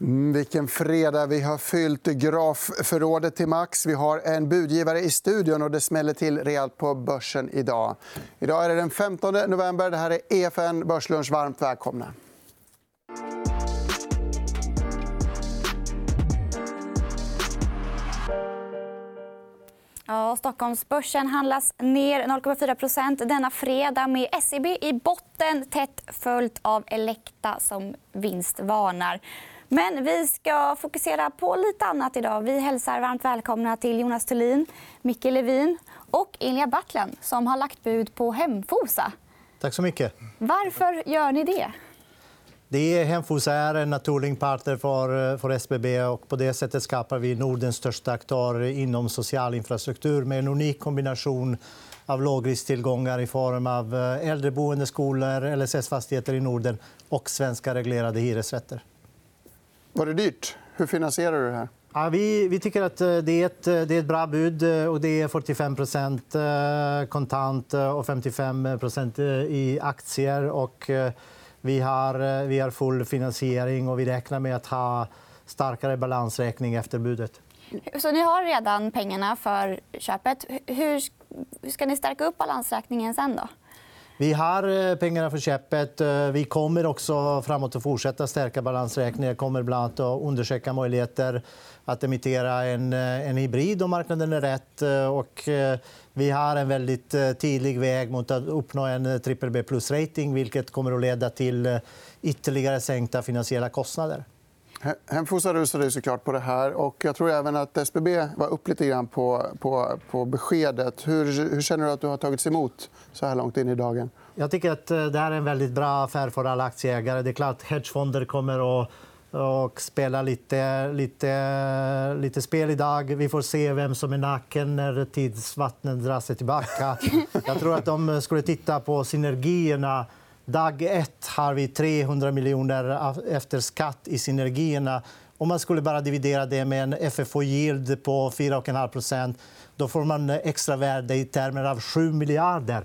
Mm, vilken fredag. Vi har fyllt grafförrådet till max. Vi har en budgivare i studion och det smäller till rejält på börsen idag. Idag är det den 15 november. Det här är EFN Börslunch. Varmt välkomna. Ja, Stockholmsbörsen handlas ner 0,4% denna fredag med SEB i botten tätt följt av Elekta som vinstvarnar. Men vi ska fokusera på lite annat idag. Vi hälsar varmt välkomna till Jonas Thulin, Micke Levin och Ilja Battlen som har lagt bud på Hemfosa. Tack så mycket. Varför gör ni det? Det Hemfosa är en naturlig partner för, för SBB. och På det sättet skapar vi Nordens största aktör inom social infrastruktur med en unik kombination av lågrisktillgångar i form av eh, äldreboende, skolor, LSS-fastigheter i Norden och svenska reglerade hyresrätter. Var det dyrt? Hur finansierar du det här? Ja, vi, vi tycker att eh, det är, ett, eh, det är ett bra bud. Eh, och det är 45% kontant och 55 i aktier. Och vi, har, vi har full finansiering och vi räknar med att ha starkare balansräkning efter budet. Så ni har redan pengarna för köpet. Hur ska ni stärka upp balansräkningen sen? Då? Vi har eh, pengarna för köpet. Eh, vi kommer också framåt att fortsätta stärka balansräkningen. Jag kommer bland annat att undersöka möjligheter att emittera en, eh, en hybrid om marknaden är rätt. Och vi har en väldigt tydlig väg mot att uppnå en BBB plus-rating vilket kommer att leda till ytterligare sänkta finansiella kostnader. Hemfosa rusade såklart på det här. och Jag tror även att SBB var upp lite grann på, på, på beskedet. Hur, hur känner du att du har tagits emot så här långt in i dagen? Jag tycker att eh, det är en väldigt bra affär för alla aktieägare. Det är klart hedgefonder kommer att och spela lite, lite, lite spel idag. Vi får se vem som är naken när tidsvattnet drar sig tillbaka. Jag tror att de skulle titta på synergierna Dag ett har vi 300 miljoner efter skatt i synergierna. Om man skulle bara dividera det med en FFO-yield på 4,5% då får man extra värde i termer av 7 miljarder.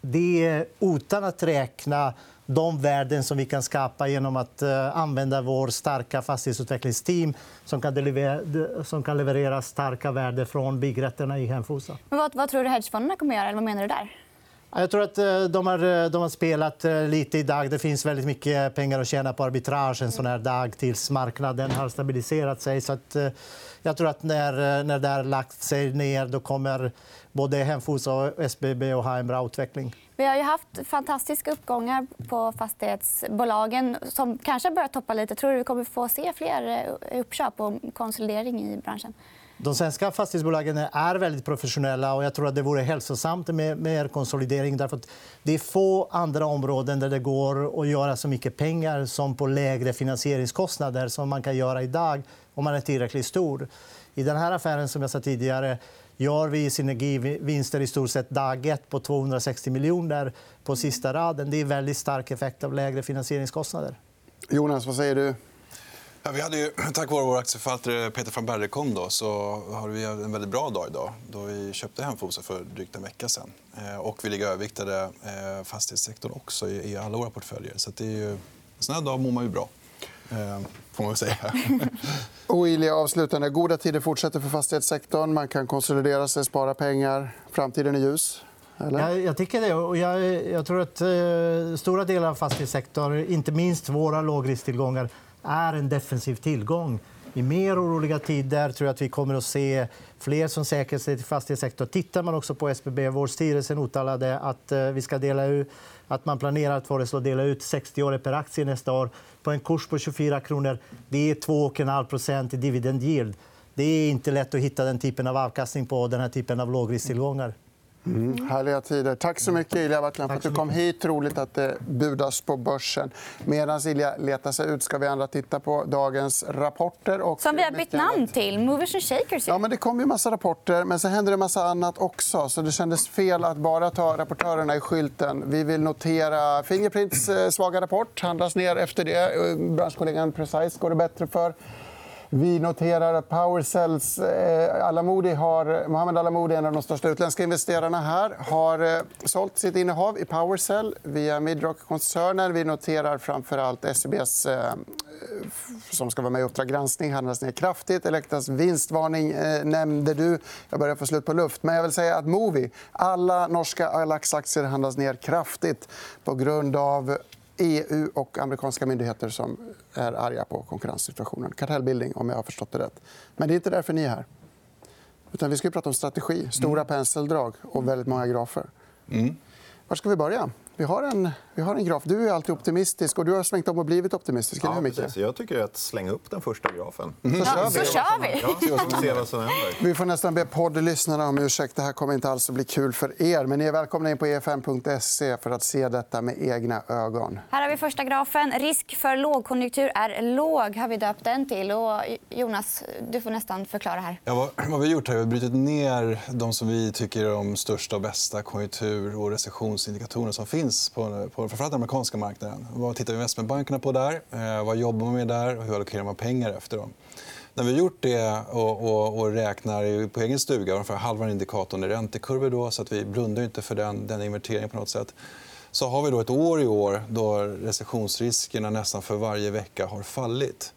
Det är utan att räkna de värden som vi kan skapa genom att eh, använda vår starka fastighetsutvecklingsteam som kan, leverera, som kan leverera starka värden från byggrätterna i Hemfosa. Men vad, vad tror du hedgefonderna kommer att göra? Eller vad menar du där? Jag tror att eh, de har, eh, de har spelat eh, lite lite idag. Det finns väldigt mycket pengar att tjäna på arbitrage en sån här dag tills marknaden har stabiliserat sig. Så att, jag tror att när, när det har lagt sig ner då kommer både Hemfosa och SBB att ha en bra utveckling. Vi har ju haft fantastiska uppgångar på fastighetsbolagen som kanske börjar toppa lite. Tror du vi kommer få se fler uppköp och konsolidering i branschen? De svenska fastighetsbolagen är väldigt professionella. och jag tror att Det vore hälsosamt med mer konsolidering. Därför att det är få andra områden där det går att göra så mycket pengar som på lägre finansieringskostnader som man kan göra idag om man är tillräckligt stor. I den här affären som jag sa tidigare gör vi synergivinster i stort sett dag ett på 260 miljoner på sista raden. Det är en väldigt stark effekt av lägre finansieringskostnader. Jonas, vad säger du? Ja, vi hade ju, tack vare vår aktieförvaltare Peter van Berrekom då, så har vi en väldigt bra dag idag. Då vi köpte hem Fosa för drygt en vecka sen. Eh, och vi ligger överviktade eh, fastighetssektorn också i alla våra portföljer. Så det är ju, en sån här dag mår man ju bra. Eh, får man säga. och Ilja, avslutande. Goda tider fortsätter för fastighetssektorn. Man kan konsolidera sig, spara pengar. Framtiden är ljus. Eller? Jag, jag tycker det. Och jag, jag tror att eh, stora delar av fastighetssektorn, inte minst våra lågrisktillgångar är en defensiv tillgång. I mer oroliga tider tror jag att vi kommer att se fler som säkrar sig till fastighetssektorn. Tittar man också på SBB, vår styrelse uttalade att, eh, vi ska dela ut, att man planerar att föreslå dela ut 60 öre per aktie nästa år på en kurs på 24 kronor. Det är 2,5% i dividend yield. Det är inte lätt att hitta den typen av avkastning på den här typen av lågrisktillgångar. Mm. Härliga tider. Tack så mycket, Ilja Battlan, för att du kom hit. Roligt att det budas på börsen. Medan Ilja letar sig ut ska vi andra titta på dagens rapporter. Och Som vi har bytt namn till. Movers and Shakers. Ja, men det kom ju massa rapporter, men så händer det massa annat också. Så det kändes fel att bara ta rapportörerna i skylten. Vi vill notera Fingerprints eh, svaga rapport. handlas ner efter det. Branschkollegan Precise går det bättre för. Vi noterar att Powercells eh, Alamodi har, Mohammed Alamodi, en av de största utländska investerarna här har eh, sålt sitt innehav i Powercell via Midrock-koncernen. Vi noterar framför allt SEBs eh, som ska vara med i Uppdrag granskning handlas ner kraftigt. Elektras vinstvarning eh, nämnde du. Jag börjar få slut på luft. Men jag vill säga att Movi, alla norska Alax-aktier handlas ner kraftigt på grund av EU och amerikanska myndigheter som är arga på konkurrenssituationen. Kartellbildning, om jag har förstått det rätt. Men det är inte därför ni är här. Utan vi ska prata om strategi, stora penseldrag och väldigt många grafer. Mm. Var ska vi börja? Vi har, en, vi har en graf. Du är alltid optimistisk och du har svängt om och blivit optimistisk. Ja, precis. Jag tycker att slänga upp den första grafen. Mm. Ja, så kör vi. Ja, vad som händer. Vi får nästan be poddlyssnarna om ursäkt. Det här kommer inte alls att bli kul för er. Men ni är välkomna in på efm.se för att se detta med egna ögon. Här har vi första grafen. Risk för lågkonjunktur är låg. har vi döpt den till. Och Jonas, du får nästan förklara. här. Ja, vad, vad vi har gjort här är att brutit ner de som vi tycker är de största och bästa konjunktur och recessionsindikatorerna som finns finns på, på framförallt den amerikanska marknaden. Vad tittar investmentbankerna på där? Eh, vad jobbar man med där? Och hur allokerar man pengar efter dem? När vi har gjort det och, och, och räknar på egen stuga, ungefär halva indikatorn är räntekurvor då, så att vi blundar inte för den, den inverteringen på något sätt så har vi då ett år i år då recessionsriskerna nästan för varje vecka har fallit.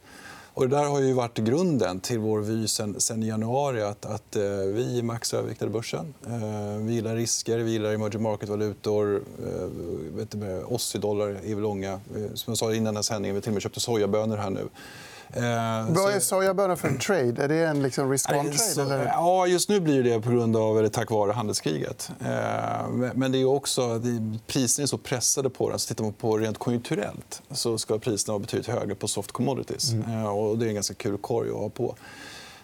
Och det där har ju varit grunden till vår vy sen, sen januari. Att, att eh, vi är maxöverviktade börsen. Eh, vi gillar risker, vi gillar emerging market-valutor. Eh, Aussie-dollar är vi långa. Eh, som jag sa innan den sändningen, vi till och med köpte sojabönor här nu. Eh, Vad är sojabönor för en trade? Är det en liksom risk-on-trade? Eller? Ja, just nu blir det på grund av, eller tack vare handelsskriget. Eh, men det är också, priserna är så pressade på den. Så tittar man på rent konjunkturellt så ska priserna vara betydligt högre på soft commodities. Mm. Eh, och det är en ganska kul korg att ha på.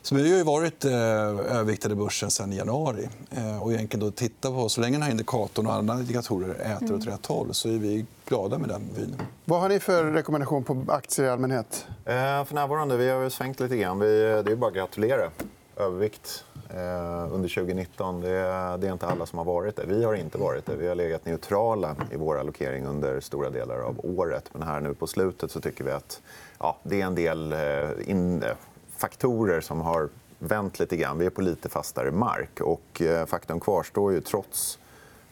Så vi har ju varit eh, överviktade i börsen sen i januari. Eh, och egentligen då titta på, så länge den här indikatorn och andra indikatorer äter åt rätt håll så är vi glada med den vyn. Vad har ni för rekommendation på aktier i allmänhet? Eh, för närvarande, vi har svängt lite grann. Vi, det är bara att gratulera. Övervikt eh, under 2019. Det är, det är inte alla som har varit det. Vi har inte varit det. Vi har legat neutrala i vår allokering under stora delar av året. Men här nu på slutet så tycker vi att ja, det är en del eh, in, faktorer som har vänt lite grann. Vi är på lite fastare mark. Och eh, faktum kvarstår ju trots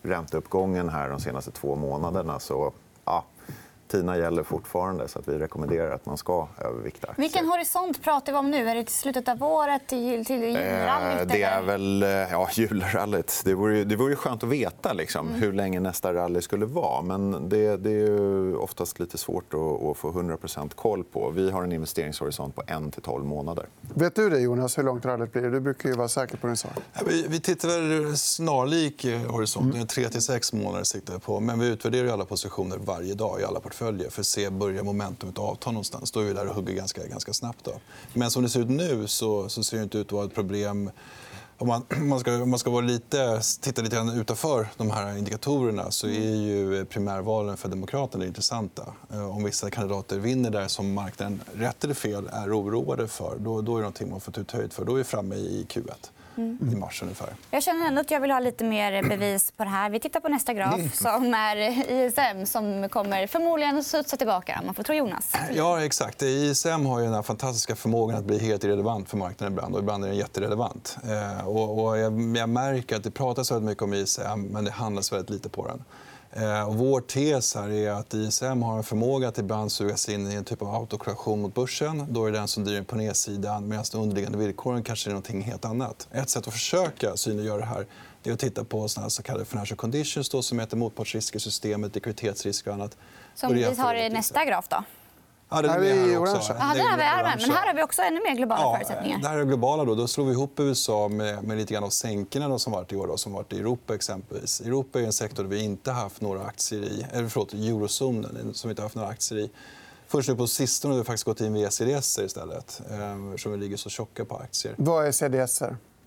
ränteuppgången här de senaste två månaderna. Så, TINA gäller fortfarande, så att vi rekommenderar att man ska övervikta aktier. Vilken horisont pratar vi om nu? Är det till slutet av året, till, till julrallyt? Eh, det är väl eh, ja, julrallyt. Det vore, det vore skönt att veta liksom, mm. hur länge nästa rally skulle vara. Men det, det är oftast lite svårt att, att få 100% koll på. Vi har en investeringshorisont på 1-12 månader. Vet du det, Jonas, hur långt rallyt blir? Du brukar ju vara säker på din sak. vi, vi tittar väl snarlik eh, horisont. Mm. 3-6 månader siktar på. Men vi utvärderar alla positioner varje dag i alla portföljer portföljer för se börjar momentumet avta någonstans. Då är vi där och hugger ganska, ganska snabbt. Då. Men som det ser ut nu så, så ser det inte ut att vara ett problem om man, man, ska, om man ska vara lite, titta lite grann utanför de här indikatorerna så är ju primärvalen för Demokraterna intressanta. Eh, om vissa kandidater vinner där som marknaden, rätt eller fel, är oroade för då, då är det någonting man får ta höjd för. Då är vi framme i Q1 mm. i mars. Ungefär. Jag känner ändå att jag vill ha lite mer bevis på det här. Vi tittar på nästa graf, mm. som är ISM som kommer förmodligen studsa tillbaka. Man får tro Jonas. Ja, exakt. ISM har ju den fantastiska förmågan att bli helt irrelevant för marknaden ibland. Och ibland är den jätterelevant. Eh, och, jag, märker att det pratas väldigt mycket om ISM, men det handlas väldigt lite på den. Eh, och vår tes här är att ISM har en förmåga att ibland sugas in i en typ av autokorrektion mot börsen. Då är det den som driver på nedsidan medan de underliggande villkoren kanske är något helt annat. Ett sätt att försöka synliggöra det här är att titta på såna så kallade financial conditions då, som heter motpartsrisker i systemet, likviditetsrisker och annat. Som vi har i nästa graf. Då. Ja, det är här är orange. Vi armen. Men här har vi också ännu mer globala ja, förutsättningar. Det här är globala. Då. då slår vi ihop USA med, med lite grann av sänkorna som varit i år, då, som varit i Europa. exempelvis. Europa är en sektor där vi inte har haft några aktier i. Eller förlåt, eurozonen, som vi inte har haft några aktier i. Först nu på sistone har vi faktiskt gått in via CDS istället, eh, eftersom vi ligger så tjocka på aktier. Vad är CDS?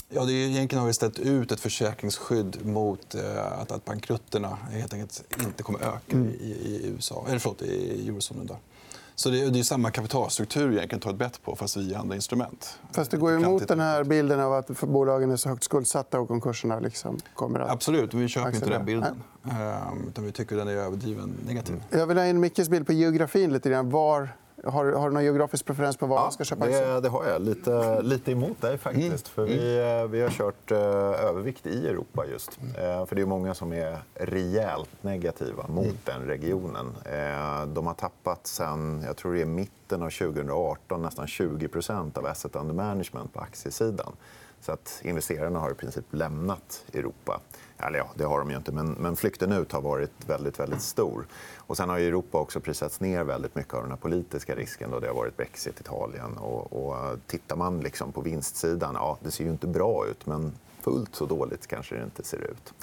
Ja, det är, egentligen har vi ställt ut ett försäkringsskydd mot eh, att, att bankrutterna helt enkelt inte kommer öka mm. i, i, USA, eller förlåt, i eurozonen. Då. Så det, är samma kapitalstruktur egentligen ta ett bett på, fast via andra instrument. Fast det går emot den här bilden av att bolagen är så högt skuldsatta och konkurserna liksom kommer att... Absolut. Vi köper inte den bilden. Ehm, utan vi tycker den är överdriven negativ. Jag vill ha in Mickes bild på geografin. lite grann. Var Har, har du någon geografisk preferens på var man ska köpa aktier? det, det har jag. Lite, lite emot dig, faktiskt. Mm. För vi, eh, vi har kört eh, övervikt i Europa. just. Eh, för Det är många som är rejält negativa mot Mm. den regionen. Eh, de har tappat sen jag tror det är mitten av 2018 nästan 20% av asset under management på aktiesidan. Så att investerarna har i princip lämnat Europa. Eller ja, det har de ju inte, men, men flykten ut har varit väldigt, väldigt stor. Och sen har ju Europa också prisats ner väldigt mycket av den här politiska risken. Då det har varit Brexit, Italien. Och, och eh, tittar man liksom på vinstsidan, ja, det ser ju inte bra ut men fullt så dåligt kanske det inte ser ut.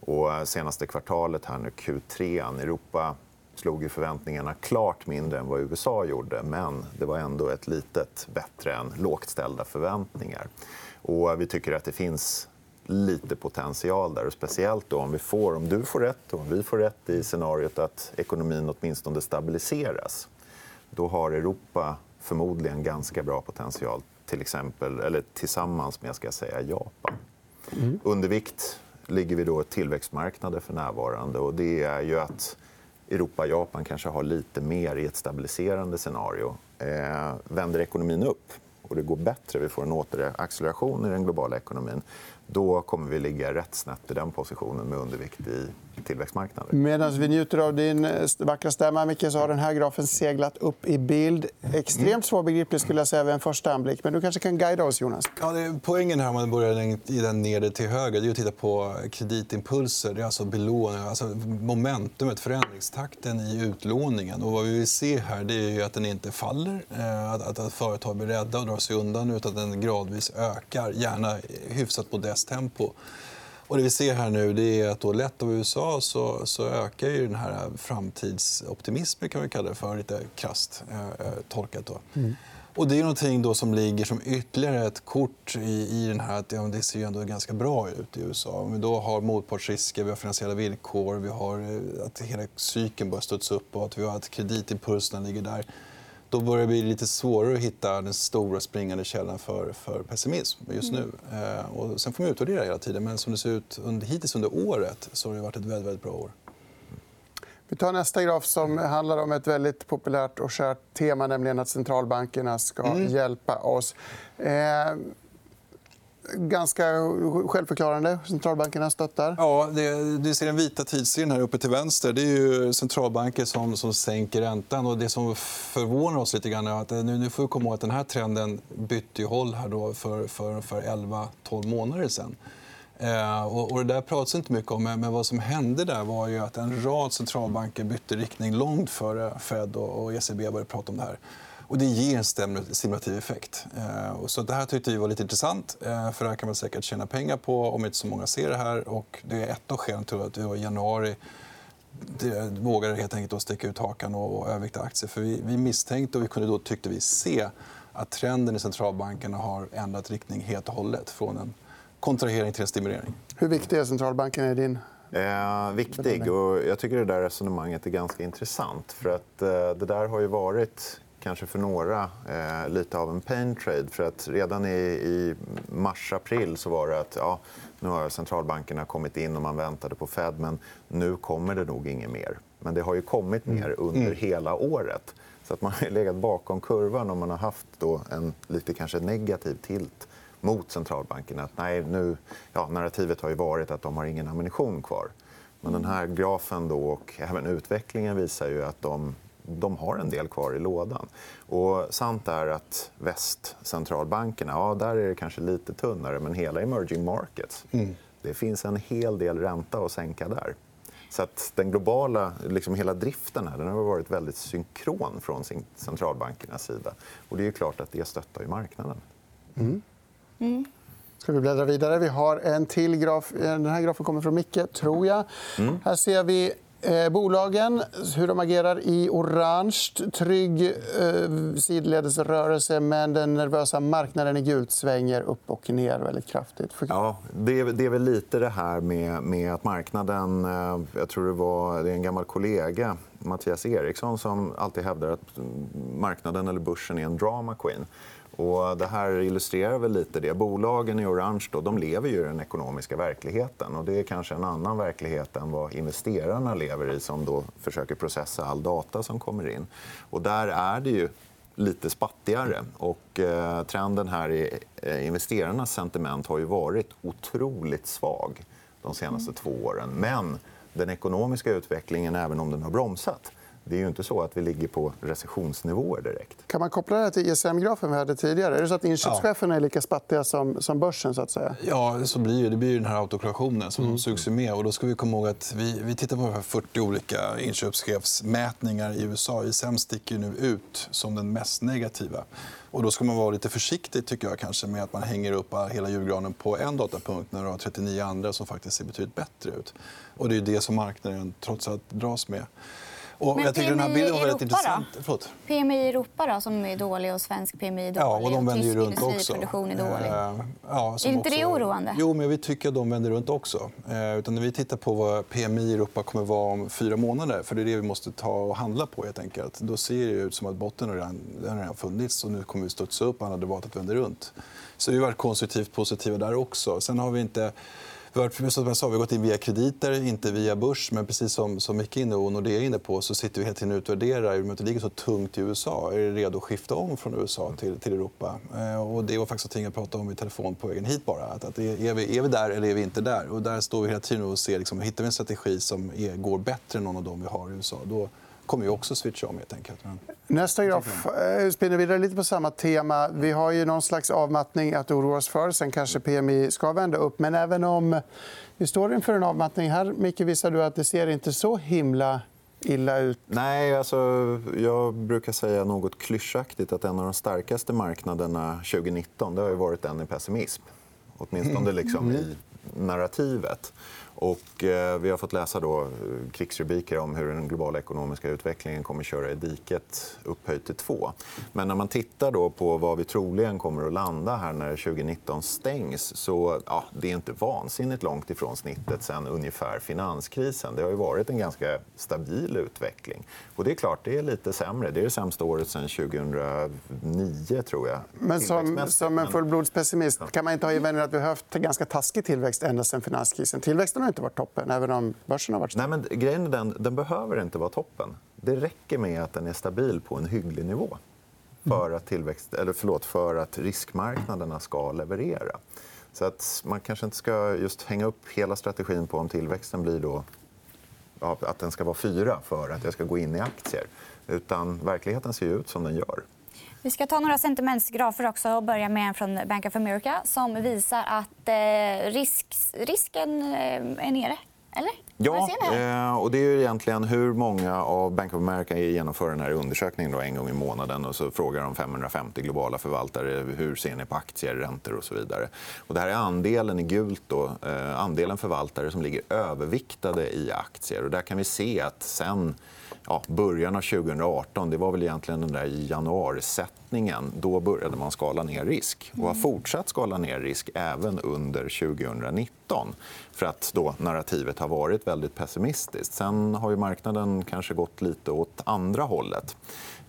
Och eh, senaste kvartalet, här nu, Q3, Europa slog ju förväntningarna klart mindre än vad USA gjorde men det var ändå ett litet bättre än lågt ställda förväntningar. Och vi tycker att det finns lite potential där. Och speciellt då om, vi får, om du får rätt och om vi får rätt i scenariot att ekonomin åtminstone stabiliseras. Då har Europa förmodligen ganska bra potential till exempel, eller tillsammans med ska jag säga, Japan. Undervikt ligger vi då tillväxtmarknader för närvarande. Och det är ju att Europa och Japan kanske har lite mer i ett stabiliserande scenario. Eh, vänder ekonomin upp och det går bättre, vi får en återacceleration i den globala ekonomin då kommer vi ligga rätt snett i den positionen med undervikt i tillväxtmarknader. Medan vi njuter av din eh, vackra stämma, Micke, så har den här grafen seglat upp i bild. Extremt svårbegriplig skulle jag säga vid en första anblick. Men du kanske kan guida oss, Jonas? Ja, det är poängen här om man börjar i den nedre till höger det är att titta på kreditimpulser. Det är alltså belåning, alltså momentumet, förändringstakten i utlåningen. Och vad vi vill se här det är att den inte faller, eh, att, att företag blir rädda och drar sig undan utan att den gradvis ökar, gärna hyfsat modest tempo. Och det vi ser här nu det är att då lätt av USA så, så ökar ju den här framtidsoptimismen kan vi kalla det för, lite krasst eh, tolkat. Då. Mm. Och det är någonting då som ligger som ytterligare ett kort i, i den här att ja, det ser ju ändå ganska bra ut i USA. Om vi då har motpartsrisker, vi har finansiella villkor, vi har eh, att hela cykeln börjar studsa upp och att vi har att kreditimpulserna ligger där då börjar det bli lite svårare att hitta den stora springande källan för, för pessimism just nu. Mm. Eh, och sen får man utvärdera hela tiden. Men som det ser ut under, hittills under året så har det varit ett väldigt, väldigt bra år. Vi tar nästa graf som handlar om ett väldigt populärt och kärt tema, nämligen att centralbankerna ska mm. hjälpa oss. Eh, ganska självförklarande. Centralbankerna stöttar. Ja, det, du ser den vita tidsserien här uppe till vänster. Det är ju centralbanker som, som sänker räntan. Och det som förvånar oss lite grann är att eh, nu, nu får vi komma ihåg att den här trenden bytte håll här då för, för, för 11-12 månader sen. Eh, och, och det där pratas inte mycket om, men vad som hände där var ju att en rad centralbanker bytte riktning långt före Fed och, och ECB började prata om det här. Och det ger en stimulativ effekt. Eh, så det här tyckte vi var lite intressant. Eh, för det här kan man säkert tjäna pengar på om inte så många ser det här. Och det är ett av skälen till att vi i januari vågade helt enkelt att sticka ut hakan och övervikta aktier. För vi, vi misstänkte och vi kunde då, tyckte vi, se att trenden i centralbankerna har ändrat riktning helt och hållet från en kontrahering till en stimulering. Hur viktig är centralbanken i din Eh, viktig. Och jag tycker det där resonemanget är ganska intressant. För att, eh, Det där har ju varit kanske för några eh, lite av en pain trade. För att redan i, i mars-april så var det att ja, nu har centralbankerna kommit in och man väntade på Fed men nu kommer det nog inget mer. Men det har ju kommit mer mm. under mm. hela året. Så att man har legat bakom kurvan och man har haft då en lite kanske negativ tilt mot centralbankerna. Att nej, nu, ja, narrativet har ju varit att de har ingen ammunition kvar. Men den här grafen då och även utvecklingen visar ju att de de har en del kvar i lådan. Och sant är att västcentralbankerna, ja, där är det kanske lite tunnare. Men hela emerging markets, mm. det finns en hel del ränta att sänka där. Så att den globala, liksom hela driften här, den har varit väldigt synkron från centralbankernas sida. Och det är klart att det stöttar ju marknaden. Mm. Mm. Ska vi bläddra vidare? Vi har en till graf. Den här grafen kommer från Micke, tror jag. Mm. Här ser vi Eh, bolagen, hur de agerar i orange. Trygg eh, sidledesrörelse, men den nervösa marknaden i gult svänger upp och ner väldigt kraftigt. Ja, det, är, det är väl lite det här med, med att marknaden... Eh, jag tror det var det är en gammal kollega Mattias Eriksson som alltid hävdar att marknaden eller börsen är en drama queen. Och det här illustrerar väl lite det. Bolagen i orange då, de lever ju i den ekonomiska verkligheten. Och det är kanske en annan verklighet än vad investerarna lever i som då försöker processa all data som kommer in. Och där är det ju lite spattigare. Och, eh, trenden här i eh, investerarnas sentiment har ju varit otroligt svag de senaste två åren. Men den ekonomiska utvecklingen, även om den har bromsat det är ju inte så att vi ligger på recessionsnivåer direkt. Kan man koppla det här till ISM-grafen vi hade tidigare? Är det så att inköpscheferna är lika spattiga som, som börsen? Så att säga? Ja, så blir det. det blir den här autokorrektionen som mm. sugs med. Och då ska vi komma ihåg att vi, vi tittar på 40 olika inköpschefsmätningar i USA. ISM sticker nu ut som den mest negativa. Och då ska man vara lite försiktig tycker jag, kanske, med att man hänger upp hela julgranen på en datapunkt när du har 39 andra som faktiskt ser betydligt bättre ut. Och det är det som marknaden trots allt dras med. Och Men jag tycker den här bilden var väldigt intressant. Förlåt. PMI i Europa då, som är dålig och svensk PMI är dålig. Ja, och de vänder ju runt också. är dålig. Ja, är inte det oroande? Jo, men vi tycker att de vänder runt också. Uh, utan när vi tittar på vad PMI i Europa kommer vara om fyra månader för det är det vi måste ta och handla på. Helt enkelt. Då ser det ut som att botten redan, redan funnits och nu kommer vi studsa upp och andra debatet vänder runt. Så vi har varit konstruktivt positiva där också. Sen har vi inte som jag sa, vi har gått in via krediter, inte via börs. Men precis som, som Micke inne och Nordea är inne på så sitter vi hela tiden och utvärderar. I och med att det ligger så tungt i USA är det redo att skifta om från USA till, till Europa. Eh, och det var faktiskt någonting jag pratade om i telefon på vägen hit. bara. Att, att är, vi, är vi där eller är vi inte där? Och där står vi hela tiden och ser liksom, hittar vi en strategi som är, går bättre än någon av dem vi har i USA. Då, kommer vi också switcha om. Helt enkelt. Nästa graf eh, spinner vidare lite på samma tema. Vi har ju någon slags avmattning att oroa oss för. Sen kanske PMI ska vända upp. Men även om vi står inför en avmattning här, Micke, visar du att det ser inte så himla illa ut? Nej, alltså, jag brukar säga något klyschaktigt att en av de starkaste marknaderna 2019 det har varit den i pessimism. Åtminstone liksom i narrativet. Och, eh, vi har fått läsa då, eh, krigsrubriker om hur den globala ekonomiska utvecklingen kommer att köra i diket upphöjt till två. Men när man tittar då på var vi troligen kommer att landa här när 2019 stängs så ja, det är inte vansinnigt långt ifrån snittet sen ungefär finanskrisen. Det har ju varit en ganska stabil utveckling. Och det är klart, det är lite sämre. Det är det sämsta året sen 2009, tror jag. Men som, som en fullblodspessimist kan man inte ha invändningar att vi har haft ganska taskig tillväxt ända sen finanskrisen. Tillväxten inte varit toppen, även om börsen har varit Nej, men grejen är den, den behöver inte vara toppen. Det räcker med att den är stabil på en hygglig nivå för att, tillväxt, eller förlåt, för att riskmarknaderna ska leverera. Så att man kanske inte ska just hänga upp hela strategin på om tillväxten blir då, att den ska vara fyra för att jag ska gå in i aktier. Utan verkligheten ser ut som den gör. Vi ska ta några sentimentsgrafer också och börja med en från Bank of America som visar att eh, risk, risken eh, är nere. Eller? Ja, eh, och det är egentligen hur många av Bank of America genomför den här undersökningen då en gång i månaden. och så frågar de 550 globala förvaltare hur ser ni på aktier, räntor och så vidare. Och det här är andelen i gult, då, andelen förvaltare som ligger överviktade i aktier. Och där kan vi se att sen ja, början av 2018, det var väl egentligen den där januarisättningen. Då började man skala ner risk och har fortsatt skala ner risk även under 2019 för att då narrativet har varit väldigt pessimistiskt. Sen har ju marknaden kanske gått lite åt andra hållet.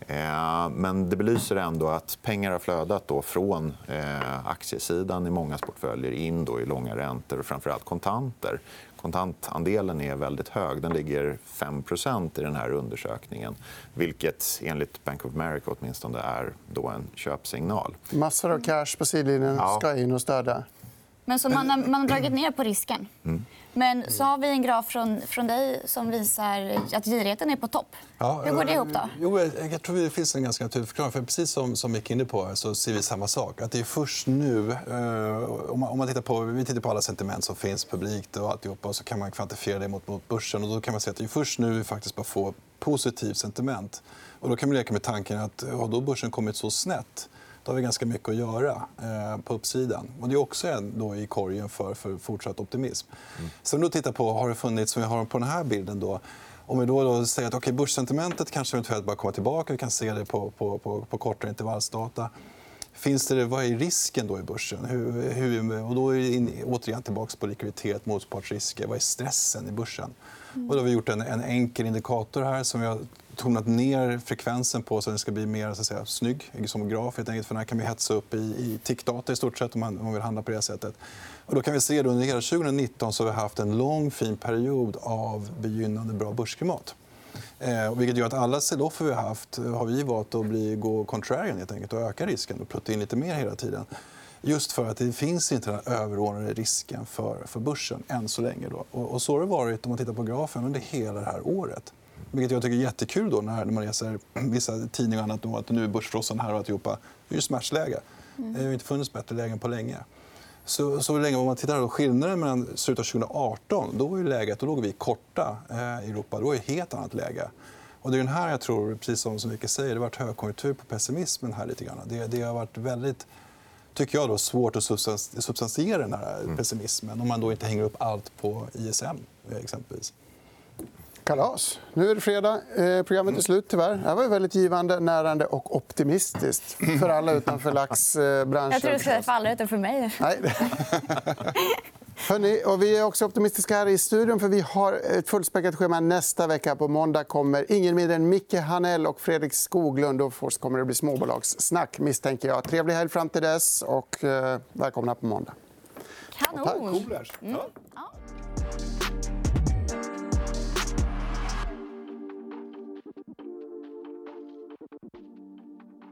Eh, men det belyser ändå att pengar har flödat då från eh, aktiesidan i många portföljer in då i långa räntor och framförallt kontanter kontantandelen är väldigt hög. Den ligger 5% i den här undersökningen vilket enligt Bank of America åtminstone är då en köpsignal. Massor av cash på sidlinjen ska in och stödja. Men så man, har, man har dragit ner på risken. Mm. Men så har vi en graf från, från dig som visar att girigheten är på topp. Ja, Hur går det ihop? då? Jo, jag tror det finns en ganska naturlig förklaring. För precis som, som gick inne på så ser vi samma sak. Att det är först nu... Eh, om, man, om man tittar på, vi tittar på alla sentiment som finns publikt och alltihopa, och så kan man kvantifiera det mot, mot börsen. Och då kan man se att det är först nu vi faktiskt bara får positivt sentiment. Och då kan man leka med tanken att har då börsen kommit så snett då har vi ganska mycket att göra eh, på uppsidan. Och det är också en då i korgen för, för fortsatt optimism. Mm. Sen då tittar på, har det funnits, som vi har på den här bilden, då, om vi då, då säger att okay, börssentimentet kanske eventuellt bara kommer tillbaka, vi kan se det på, på, på, på kortare intervallsdata Finns det, vad är risken då i börsen? Hur, hur, och då är vi in, återigen tillbaka på likviditet, motpartsrisker. Vad är stressen i börsen? Och då har vi gjort en, en enkel indikator här som vi har tonat ner frekvensen på så att den ska bli mer så att säga, snygg som graf. Helt enkelt, för den här kan vi hetsa upp i, i tickdata i stort sett om man, om man vill handla på det sättet. Och då kan vi se att under hela 2019 så har vi haft en lång fin period av begynnande bra börsklimat. Eh, vilket gör att alla sell-offer vi har haft har vi valt att bli, gå contrarian helt enkelt, och öka risken och putta in lite mer hela tiden. Just för att det finns inte den överordnade risken för, för börsen än så länge. Då. Och, och så har det varit om man tittar på grafen under hela det här året. Vilket jag tycker är jättekul då när man läser vissa tidningar och annat då, att nu är börsfrossan här och alltihopa. Det är ju smärtsläge. Det har inte funnits bättre lägen på länge. Så, så länge om man tittar på skillnaden mellan slutet av 2018 då var ju läget, då låg vi korta eh, i Europa. Då var det ett helt annat läge. Och det är den här jag tror, precis som Mikael säger, det har varit högkonjunktur på pessimismen här lite grann. Det, det har varit väldigt tycker jag, då, svårt att substantiera den här pessimismen om man då inte hänger upp allt på ISM. exempelvis. Kalas. Nu är det fredag. Eh, programmet är slut, tyvärr. Det här var väldigt givande, närande och optimistiskt för alla utanför laxbranschen. Jag tror du skulle för alla utanför mig. Nej. Hörrni, och vi är också optimistiska här i studion. för Vi har ett fullspäckat schema nästa vecka. På måndag kommer ingen mindre än Micke Hanell och Fredrik Skoglund. Och först kommer det bli småbolagssnack, misstänker jag. Trevlig helg fram till dess. och eh, Välkomna på måndag. Kanon. Tack. Mm. Ja.